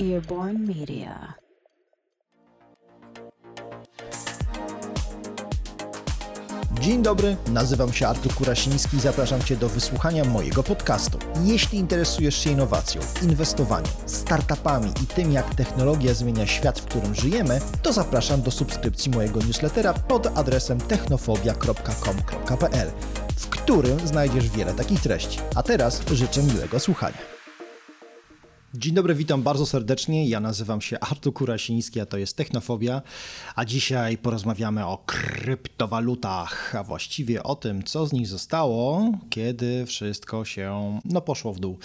Earborn Media. Dzień dobry, nazywam się Artur Kurasiński i zapraszam Cię do wysłuchania mojego podcastu. Jeśli interesujesz się innowacją, inwestowaniem, startupami i tym, jak technologia zmienia świat, w którym żyjemy, to zapraszam do subskrypcji mojego newslettera pod adresem technofobia.com.pl, w którym znajdziesz wiele takich treści. A teraz życzę miłego słuchania. Dzień dobry, witam bardzo serdecznie. Ja nazywam się Artur Kurasiński, a to jest Technofobia. A dzisiaj porozmawiamy o kryptowalutach, a właściwie o tym, co z nich zostało, kiedy wszystko się no, poszło w dół.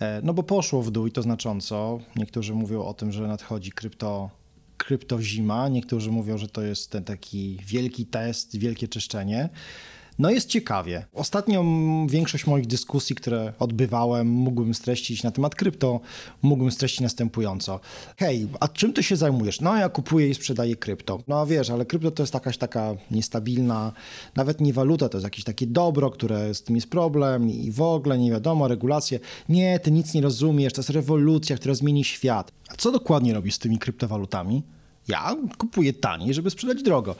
E, no bo poszło w dół i to znacząco. Niektórzy mówią o tym, że nadchodzi krypto kryptozima, niektórzy mówią, że to jest ten taki wielki test, wielkie czyszczenie. No jest ciekawie. Ostatnio większość moich dyskusji, które odbywałem, mógłbym streścić na temat krypto, mógłbym streścić następująco. Hej, a czym ty się zajmujesz? No ja kupuję i sprzedaję krypto. No wiesz, ale krypto to jest jakaś taka niestabilna, nawet nie waluta, to jest jakieś takie dobro, które z tym jest problem i w ogóle nie wiadomo, regulacje. Nie, ty nic nie rozumiesz, to jest rewolucja, która zmieni świat. A co dokładnie robisz z tymi kryptowalutami? Ja kupuję taniej, żeby sprzedać drogo.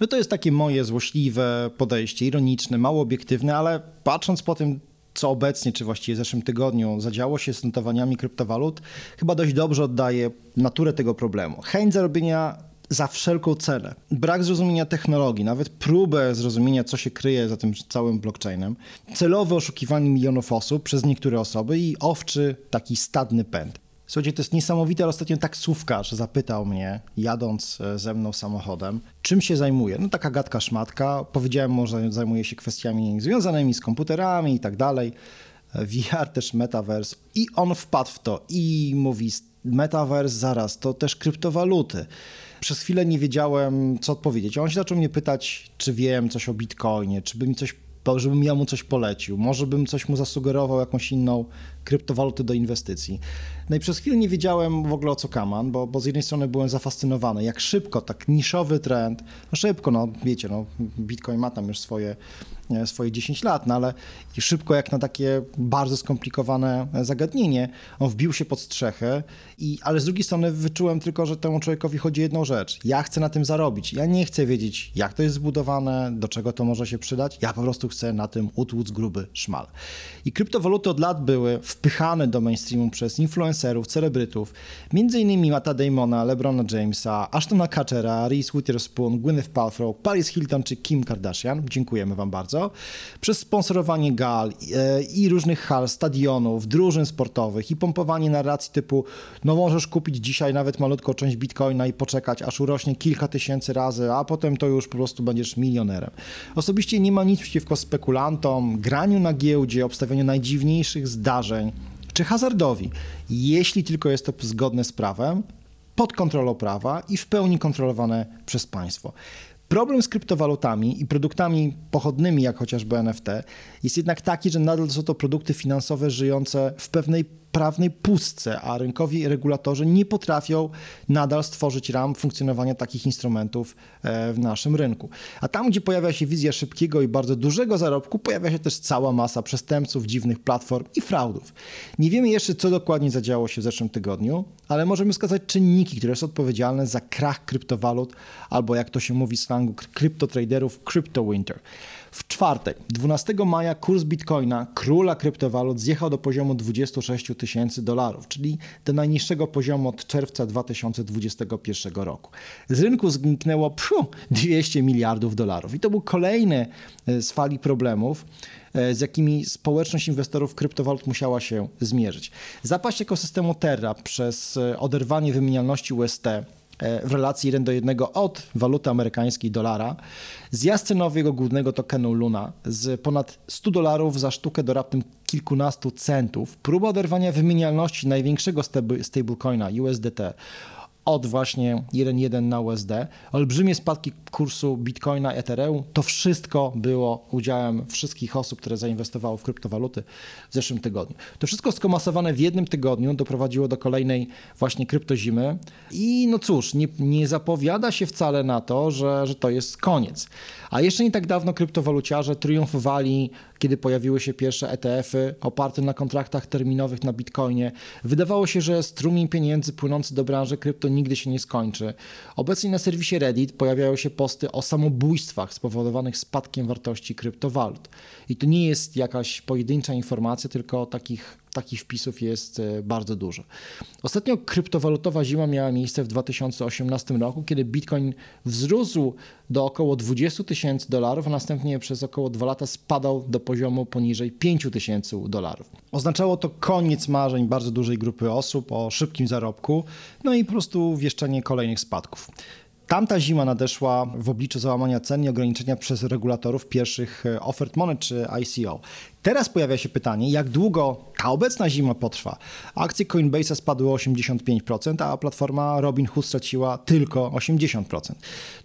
No to jest takie moje złośliwe podejście, ironiczne, mało obiektywne, ale patrząc po tym, co obecnie, czy właściwie w zeszłym tygodniu zadziało się z notowaniami kryptowalut, chyba dość dobrze oddaje naturę tego problemu. Chęć zarobienia za wszelką cenę. Brak zrozumienia technologii, nawet próbę zrozumienia, co się kryje za tym całym blockchainem, celowe oszukiwanie milionów osób przez niektóre osoby i owczy taki stadny pęd. Słuchajcie, to jest niesamowite, ale ostatnio taksówkarz zapytał mnie, jadąc e, ze mną samochodem, czym się zajmuje. No taka gadka szmatka. Powiedziałem mu, że zajmuje się kwestiami związanymi z komputerami i tak dalej. E, VR też metaverse. I on wpadł w to i mówi, metaverse zaraz, to też kryptowaluty. Przez chwilę nie wiedziałem, co odpowiedzieć. On się zaczął mnie pytać, czy wiem coś o bitcoinie, czy by mi coś żebym ja mu coś polecił, może bym coś mu zasugerował, jakąś inną kryptowalutę do inwestycji. No i przez chwilę nie wiedziałem w ogóle o co kaman, bo, bo z jednej strony byłem zafascynowany, jak szybko, tak niszowy trend, no szybko, no wiecie, no Bitcoin ma tam już swoje, swoje 10 lat, no ale szybko jak na takie bardzo skomplikowane zagadnienie, on wbił się pod strzechę, i, ale z drugiej strony wyczułem tylko, że temu człowiekowi chodzi jedną rzecz, ja chcę na tym zarobić, ja nie chcę wiedzieć jak to jest zbudowane, do czego to może się przydać, ja po prostu chcę na tym utłuc gruby szmal. I kryptowaluty od lat były wpychane do mainstreamu przez influencerów, celebrytów, m.in. Matta Damona, LeBrona Jamesa, Ashtona Kutchera, Reese Witherspoon, Gwyneth Paltrow, Paris Hilton czy Kim Kardashian. Dziękujemy Wam bardzo. Przez sponsorowanie gal e, i różnych hal, stadionów, drużyn sportowych i pompowanie narracji typu no możesz kupić dzisiaj nawet malutką część bitcoina i poczekać, aż urośnie kilka tysięcy razy, a potem to już po prostu będziesz milionerem. Osobiście nie ma nic przeciwko spekulantom, graniu na giełdzie, obstawianiu najdziwniejszych zdarzeń, czy hazardowi, jeśli tylko jest to zgodne z prawem, pod kontrolą prawa i w pełni kontrolowane przez państwo. Problem z kryptowalutami i produktami pochodnymi, jak chociażby NFT, jest jednak taki, że nadal są to produkty finansowe żyjące w pewnej prawnej pustce, a rynkowi regulatorzy nie potrafią nadal stworzyć ram funkcjonowania takich instrumentów e, w naszym rynku. A tam, gdzie pojawia się wizja szybkiego i bardzo dużego zarobku, pojawia się też cała masa przestępców, dziwnych platform i fraudów. Nie wiemy jeszcze, co dokładnie zadziało się w zeszłym tygodniu, ale możemy wskazać czynniki, które są odpowiedzialne za krach kryptowalut, albo jak to się mówi w slangu kryptotraderów, crypto winter. W czwartek, 12 maja, kurs bitcoina, króla kryptowalut, zjechał do poziomu 26 tysięcy dolarów, czyli do najniższego poziomu od czerwca 2021 roku. Z rynku zniknęło pfu, 200 miliardów dolarów. I to był kolejny e, z fali problemów, e, z jakimi społeczność inwestorów kryptowalut musiała się zmierzyć. Zapaść ekosystemu Terra przez e, oderwanie wymienialności UST w relacji 1 do 1 od waluty amerykańskiej dolara, zjazd cenowy jego głównego tokenu Luna z ponad 100 dolarów za sztukę do raptem kilkunastu centów, próba oderwania wymienialności największego stablecoina USDT od właśnie 1.1 na USD, olbrzymie spadki kursu Bitcoina, Ethereum, to wszystko było udziałem wszystkich osób, które zainwestowały w kryptowaluty w zeszłym tygodniu. To wszystko skomasowane w jednym tygodniu doprowadziło do kolejnej właśnie kryptozimy i no cóż, nie, nie zapowiada się wcale na to, że, że to jest koniec. A jeszcze nie tak dawno kryptowaluciarze triumfowali, kiedy pojawiły się pierwsze ETF-y oparte na kontraktach terminowych na Bitcoinie. Wydawało się, że strumień pieniędzy płynący do branży krypto nigdy się nie skończy. Obecnie na serwisie Reddit pojawiają się posty o samobójstwach spowodowanych spadkiem wartości kryptowalut. I to nie jest jakaś pojedyncza informacja, tylko takich takich wpisów jest e, bardzo dużo. Ostatnio kryptowalutowa zima miała miejsce w 2018 roku, kiedy Bitcoin wzrósł do około 20 tysięcy dolarów, a następnie przez około 2 lata spadał do poziomu poniżej 5 tysięcy dolarów. Oznaczało to koniec marzeń bardzo dużej grupy osób o szybkim zarobku, no i po prostu wieszczenie kolejnych spadków. Tamta zima nadeszła w obliczu załamania cen i ograniczenia przez regulatorów pierwszych e, ofert monet czy ICO. Teraz pojawia się pytanie, jak długo ta obecna zima potrwa. Akcje Coinbase'a spadły o 85%, a platforma Robinhood straciła tylko 80%.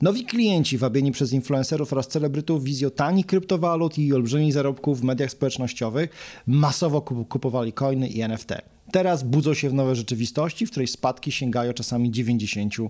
Nowi klienci wabieni przez influencerów oraz celebrytów wizją tanich kryptowalut i olbrzymich zarobków w mediach społecznościowych masowo kupowali coiny i NFT. Teraz budzą się w nowej rzeczywistości, w której spadki sięgają czasami 90%.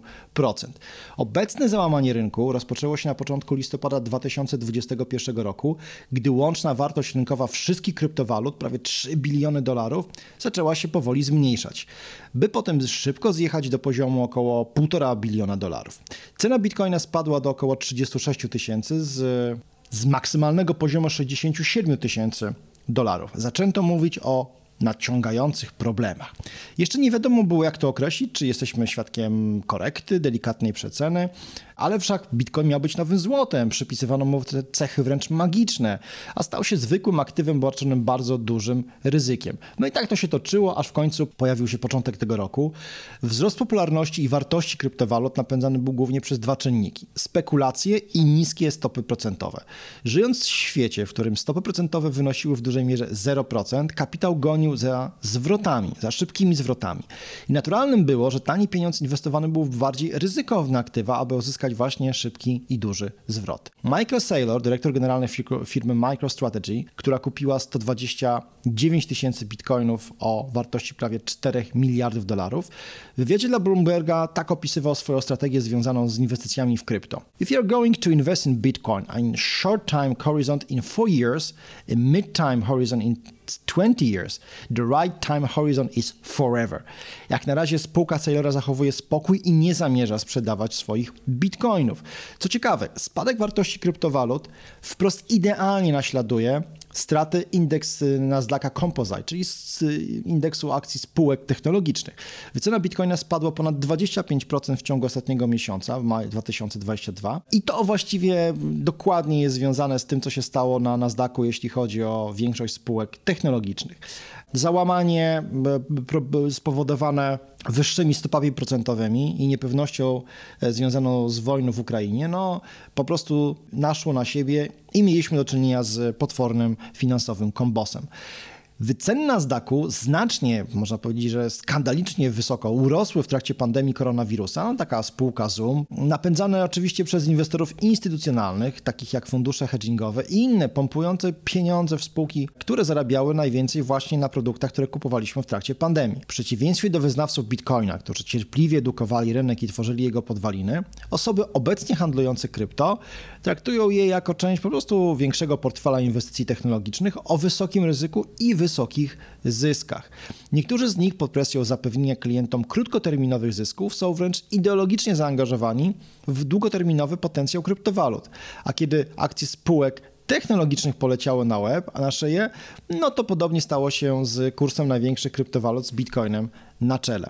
Obecne załamanie rynku rozpoczęło się na początku listopada 2021 roku, gdy łączna wartość rynkowa wszystkich kryptowalut, prawie 3 biliony dolarów, zaczęła się powoli zmniejszać, by potem szybko zjechać do poziomu około 1,5 biliona dolarów. Cena bitcoina spadła do około 36 tysięcy z, z maksymalnego poziomu 67 tysięcy dolarów. Zaczęto mówić o nadciągających problemach. Jeszcze nie wiadomo było, jak to określić, czy jesteśmy świadkiem korekty, delikatnej przeceny, ale wszak Bitcoin miał być nowym złotem, przypisywano mu te cechy wręcz magiczne, a stał się zwykłym aktywem obarczonym bardzo dużym ryzykiem. No i tak to się toczyło, aż w końcu pojawił się początek tego roku. Wzrost popularności i wartości kryptowalut napędzany był głównie przez dwa czynniki: spekulacje i niskie stopy procentowe. Żyjąc w świecie, w którym stopy procentowe wynosiły w dużej mierze 0%, kapitał gonił za zwrotami, za szybkimi zwrotami. I naturalnym było, że tani pieniądz inwestowany był w bardziej ryzykowne aktywa, aby uzyskać właśnie szybki i duży zwrot. Michael Saylor, dyrektor generalny firmy MicroStrategy, która kupiła 129 tysięcy bitcoinów o wartości prawie 4 miliardów dolarów, w wywiadzie dla Bloomberga tak opisywał swoją strategię związaną z inwestycjami w krypto. If you're going to invest in Bitcoin in short time horizon in 4 years, a mid time horizon in 20 years. The right time horizon is forever. Jak na razie spółka Saylora zachowuje spokój i nie zamierza sprzedawać swoich bitcoinów. Co ciekawe, spadek wartości kryptowalut wprost idealnie naśladuje straty indeks Nasdaqa Composite, czyli z indeksu akcji spółek technologicznych. Wycena Bitcoina spadła ponad 25% w ciągu ostatniego miesiąca, w maju 2022 i to właściwie dokładnie jest związane z tym, co się stało na Nasdaqu, jeśli chodzi o większość spółek technologicznych. Załamanie spowodowane wyższymi stopami procentowymi i niepewnością e, związaną z wojną w Ukrainie, no po prostu naszło na siebie i mieliśmy do czynienia z potwornym finansowym kombosem. Wyceny Nasdaqu znacznie, można powiedzieć, że skandalicznie wysoko urosły w trakcie pandemii koronawirusa. No, taka spółka Zoom, napędzane oczywiście przez inwestorów instytucjonalnych, takich jak fundusze hedgingowe i inne, pompujące pieniądze w spółki, które zarabiały najwięcej właśnie na produktach, które kupowaliśmy w trakcie pandemii. W przeciwieństwie do wyznawców Bitcoina, którzy cierpliwie edukowali rynek i tworzyli jego podwaliny, osoby obecnie handlujące krypto traktują je jako część po prostu większego portfela inwestycji technologicznych o wysokim ryzyku i wysokim wysokich zyskach. Niektórzy z nich pod presją zapewnienia klientom krótkoterminowych zysków są wręcz ideologicznie zaangażowani w długoterminowy potencjał kryptowalut, a kiedy akcje spółek technologicznych poleciały na web, a na szyję, no to podobnie stało się z kursem największych kryptowalut z Bitcoinem na czele.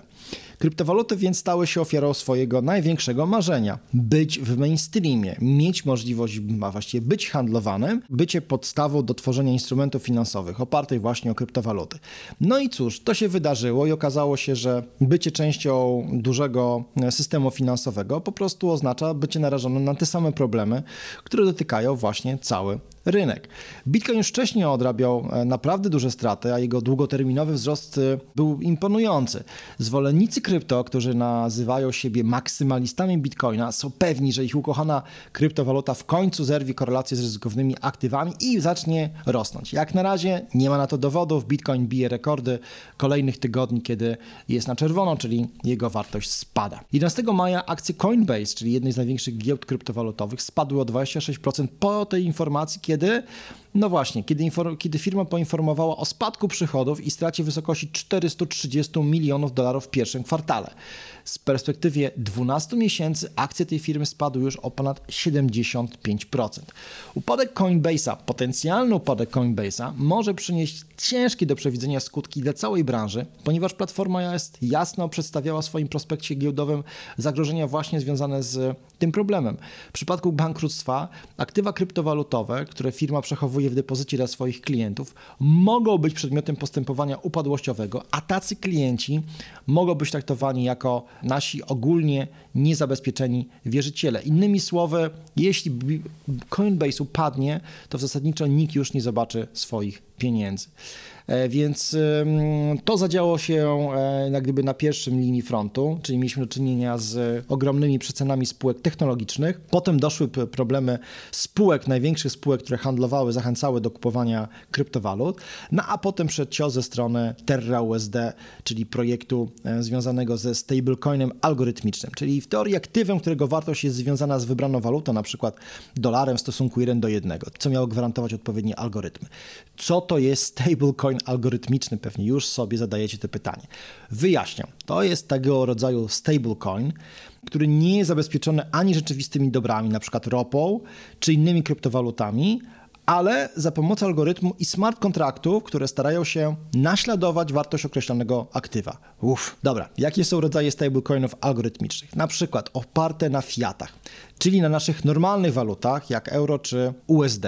Kryptowaluty więc stały się ofiarą swojego największego marzenia być w mainstreamie, mieć możliwość, a właściwie być handlowanym, bycie podstawą do tworzenia instrumentów finansowych opartych właśnie o kryptowaluty. No i cóż, to się wydarzyło i okazało się, że bycie częścią dużego systemu finansowego po prostu oznacza bycie narażonym na te same problemy, które dotykają właśnie cały rynek. Bitcoin już wcześniej odrabiał e, naprawdę duże straty, a jego długoterminowy wzrost e, był imponujący. Zwolennicy krypto, którzy nazywają siebie maksymalistami Bitcoina, są pewni, że ich ukochana kryptowaluta w końcu zerwie korelację z ryzykownymi aktywami i zacznie rosnąć. Jak na razie nie ma na to dowodów. Bitcoin bije rekordy kolejnych tygodni, kiedy jest na czerwono, czyli jego wartość spada. 11 maja akcje Coinbase, czyli jednej z największych giełd kryptowalutowych, spadły o 26% po tej informacji, kiedy Trakya'da no właśnie, kiedy, kiedy firma poinformowała o spadku przychodów i stracie w wysokości 430 milionów dolarów w pierwszym kwartale. Z perspektywy 12 miesięcy akcje tej firmy spadły już o ponad 75%. Upadek Coinbase'a, potencjalny upadek Coinbase'a może przynieść ciężkie do przewidzenia skutki dla całej branży, ponieważ platforma jest jasno przedstawiała w swoim prospekcie giełdowym zagrożenia właśnie związane z tym problemem. W przypadku bankructwa aktywa kryptowalutowe, które firma przechowuje w depozycie dla swoich klientów, mogą być przedmiotem postępowania upadłościowego, a tacy klienci mogą być traktowani jako nasi ogólnie niezabezpieczeni wierzyciele. Innymi słowy, jeśli Coinbase upadnie, to zasadniczo nikt już nie zobaczy swoich pieniędzy. E, więc to zadziało się e, jak gdyby na pierwszym linii frontu, czyli mieliśmy do czynienia z ogromnymi przecenami spółek technologicznych. Potem doszły problemy spółek, największych spółek, które handlowały, zachęcały do kupowania kryptowalut. No a potem przed ze strony Terra USD, czyli projektu e, związanego ze stablecoinem algorytmicznym, czyli w teorii aktywem, którego wartość jest związana z wybraną walutą, na przykład dolarem w stosunku 1 do 1, co miało gwarantować odpowiednie algorytmy. Co to jest stablecoin? Stablecoin algorytmiczny, pewnie już sobie zadajecie to pytanie. Wyjaśniam, to jest tego rodzaju stablecoin, który nie jest zabezpieczony ani rzeczywistymi dobrami, np. ropą czy innymi kryptowalutami, ale za pomocą algorytmu i smart kontraktów, które starają się naśladować wartość określonego aktywa. Uff, dobra. Jakie są rodzaje stablecoinów algorytmicznych? Na przykład oparte na fiatach, czyli na naszych normalnych walutach, jak euro czy USD.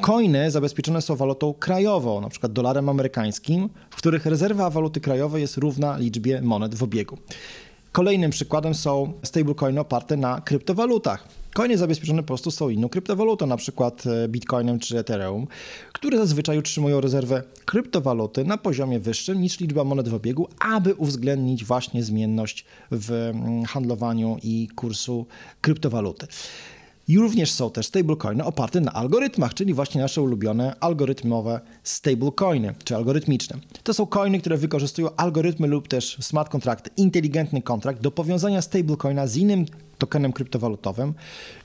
Coiny zabezpieczone są walutą krajową, przykład dolarem amerykańskim, w których rezerwa waluty krajowej jest równa liczbie monet w obiegu. Kolejnym przykładem są stablecoiny oparte na kryptowalutach. Coiny zabezpieczone po prostu są inną kryptowalutą, na przykład e, Bitcoinem czy Ethereum, które zazwyczaj utrzymują rezerwę kryptowaluty na poziomie wyższym niż liczba monet w obiegu, aby uwzględnić właśnie zmienność w mm, handlowaniu i kursu kryptowaluty. I również są też stablecoiny oparte na algorytmach, czyli właśnie nasze ulubione algorytmowe stablecoiny, czy algorytmiczne. To są coiny, które wykorzystują algorytmy lub też smart kontrakty, inteligentny kontrakt do powiązania stablecoina z innym tokenem kryptowalutowym,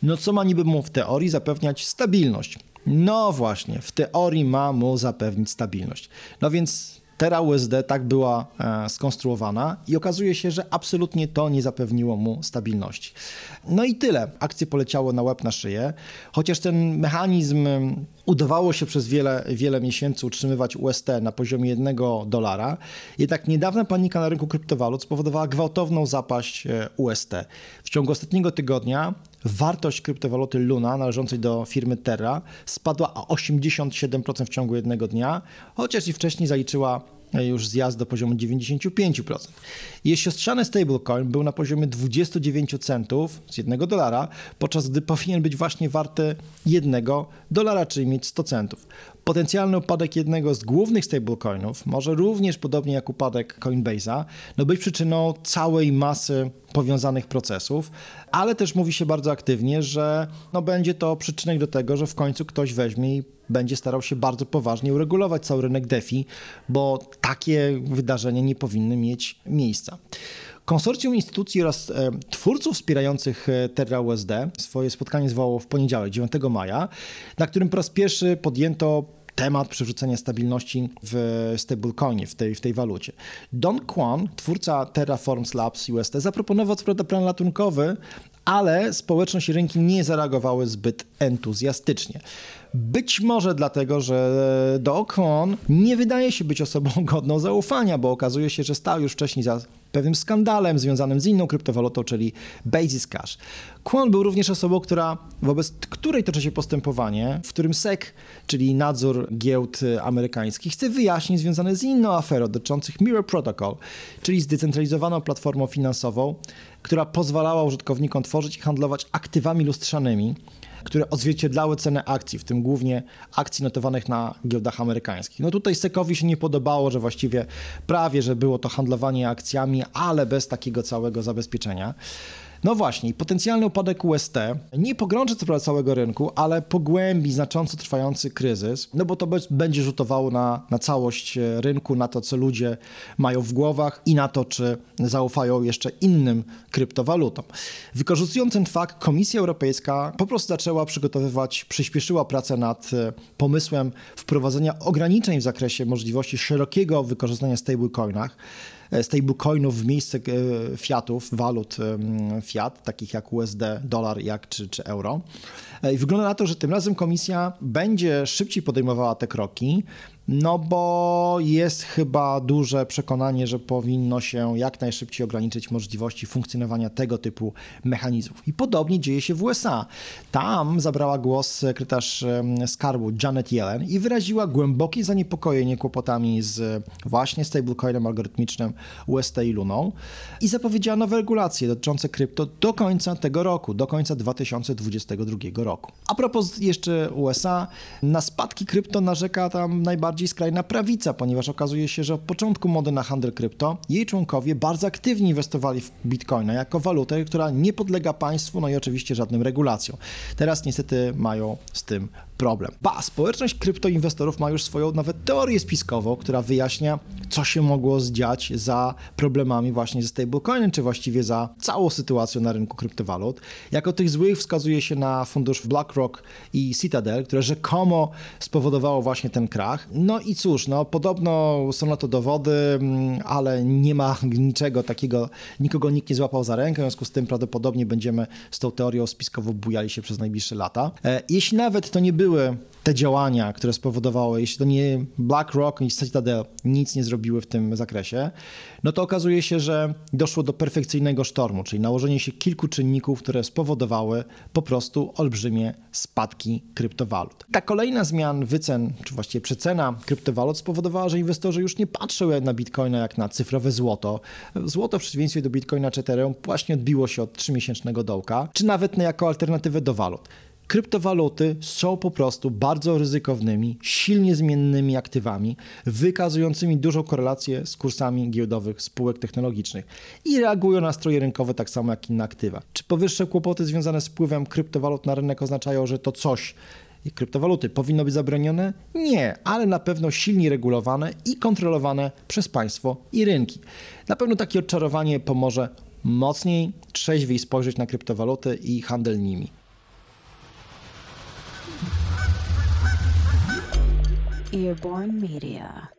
no co ma niby mu w teorii zapewniać stabilność. No właśnie, w teorii ma mu zapewnić stabilność. No więc Terra USD tak była e, skonstruowana i okazuje się, że absolutnie to nie zapewniło mu stabilności. No i tyle. Akcje poleciało na łeb na szyję, chociaż ten mechanizm udawało się przez wiele, wiele miesięcy utrzymywać UST na poziomie 1 dolara, jednak niedawna panika na rynku kryptowalut spowodowała gwałtowną zapaść e, UST. W ciągu ostatniego tygodnia wartość kryptowaluty Luna należącej do firmy Terra spadła o 87% w ciągu jednego dnia, chociaż i wcześniej zaliczyła już zjazd do poziomu 95%. Jej siostrzany stablecoin był na poziomie 29 centów z 1 dolara, podczas gdy powinien być właśnie warty 1 dolara, czyli mieć 100 centów. Potencjalny upadek jednego z głównych stablecoinów może również, podobnie jak upadek Coinbase'a, no być przyczyną całej masy powiązanych procesów, ale też mówi się bardzo aktywnie, że no będzie to przyczynek do tego, że w końcu ktoś weźmie i będzie starał się bardzo poważnie uregulować cały rynek DeFi, bo takie wydarzenia nie powinny mieć miejsca. Konsorcjum instytucji oraz e, twórców wspierających e, Terra USD swoje spotkanie zwołało w poniedziałek, 9 maja, na którym po raz pierwszy podjęto temat przerzucenia stabilności w stablecoinie, w tej, w tej walucie. Don Kwon, twórca Terraforms Labs USD, zaproponował co prawda plan ratunkowy, ale społeczność i rynki nie zareagowały zbyt entuzjastycznie. Być może dlatego, że Do Kwon nie wydaje się być osobą godną zaufania, bo okazuje się, że stał już wcześniej za pewnym skandalem związanym z inną kryptowalutą, czyli Basis Cash. Kwon był również osobą, która, wobec której toczy się postępowanie, w którym SEC, czyli nadzór giełd amerykańskich, chce wyjaśnić związane z inną aferą dotyczących Mirror Protocol, czyli zdecentralizowaną platformą finansową, która pozwalała użytkownikom tworzyć i handlować aktywami lustrzanymi, które odzwierciedlały cenę akcji, w tym głównie akcji notowanych na giełdach amerykańskich. No tutaj Sekowi się nie podobało, że właściwie prawie, że było to handlowanie akcjami, ale bez takiego całego zabezpieczenia. No właśnie, potencjalny upadek UST nie pogrąży co prawda całego rynku, ale pogłębi znacząco trwający kryzys, no bo to będzie rzutowało na, na całość e, rynku, na to, co ludzie mają w głowach i na to, czy zaufają jeszcze innym kryptowalutom. Wykorzystując ten fakt, Komisja Europejska po prostu zaczęła przygotowywać, przyspieszyła pracę nad e, pomysłem wprowadzenia ograniczeń w zakresie możliwości szerokiego wykorzystania stablecoinach. E, stablecoinów w miejsce e, fiatów, walut fiat, takich jak USD, dolar jak, czy, czy euro. E, I wygląda na to, że tym razem komisja będzie szybciej podejmowała te kroki, no bo jest chyba duże przekonanie, że powinno się jak najszybciej ograniczyć możliwości funkcjonowania tego typu mechanizmów. I podobnie dzieje się w USA. Tam zabrała głos sekretarz skarbu Janet Yellen i wyraziła głębokie zaniepokojenie kłopotami z właśnie stablecoinem algorytmicznym UST i Luną i zapowiedziała nowe regulacje dotyczące krypto do końca tego roku, do końca 2022 roku. A propos jeszcze USA, na spadki krypto narzeka tam najbardziej bardziej skrajna prawica, ponieważ okazuje się, że od początku mody na handel krypto jej członkowie bardzo aktywnie inwestowali w bitcoina jako walutę, która nie podlega państwu, no i oczywiście żadnym regulacjom. Teraz niestety mają z tym problem. Ba, społeczność kryptoinwestorów ma już swoją nawet teorię spiskową, która wyjaśnia, co się mogło zdziać za problemami właśnie ze stablecoinem, czy właściwie za całą sytuacją na rynku kryptowalut. Jako tych złych wskazuje się na fundusz BlackRock i Citadel, które rzekomo spowodowało właśnie ten krach. No i cóż, no podobno są na to dowody, mm, ale nie ma niczego takiego, nikogo nikt nie złapał za rękę, w związku z tym prawdopodobnie będziemy z tą teorią spiskową bujali się przez najbliższe lata. E, jeśli nawet to nie były te działania, które spowodowały, jeśli to nie BlackRock i Citadel nic nie zrobiły w tym zakresie, no to okazuje się, że doszło do perfekcyjnego sztormu, czyli nałożenie się kilku czynników, które spowodowały po prostu olbrzymie spadki kryptowalut. Ta kolejna zmian wycen, czy właściwie przecena kryptowalut spowodowała, że inwestorzy już nie patrzą na bitcoina jak na cyfrowe złoto. Złoto w przeciwieństwie do bitcoina czy Ethereum właśnie odbiło się od 3-miesięcznego dołka, czy nawet jako alternatywę do walut. Kryptowaluty są po prostu bardzo ryzykownymi, silnie zmiennymi aktywami, wykazującymi dużą korelację z kursami giełdowych spółek technologicznych i reagują na stroje rynkowe tak samo jak inne aktywa. Czy powyższe kłopoty związane z wpływem kryptowalut na rynek oznaczają, że to coś kryptowaluty powinno być zabronione? Nie, ale na pewno silnie regulowane i kontrolowane przez państwo i rynki. Na pewno takie odczarowanie pomoże mocniej, trzeźwiej spojrzeć na kryptowaluty i handel nimi. Earborn Media.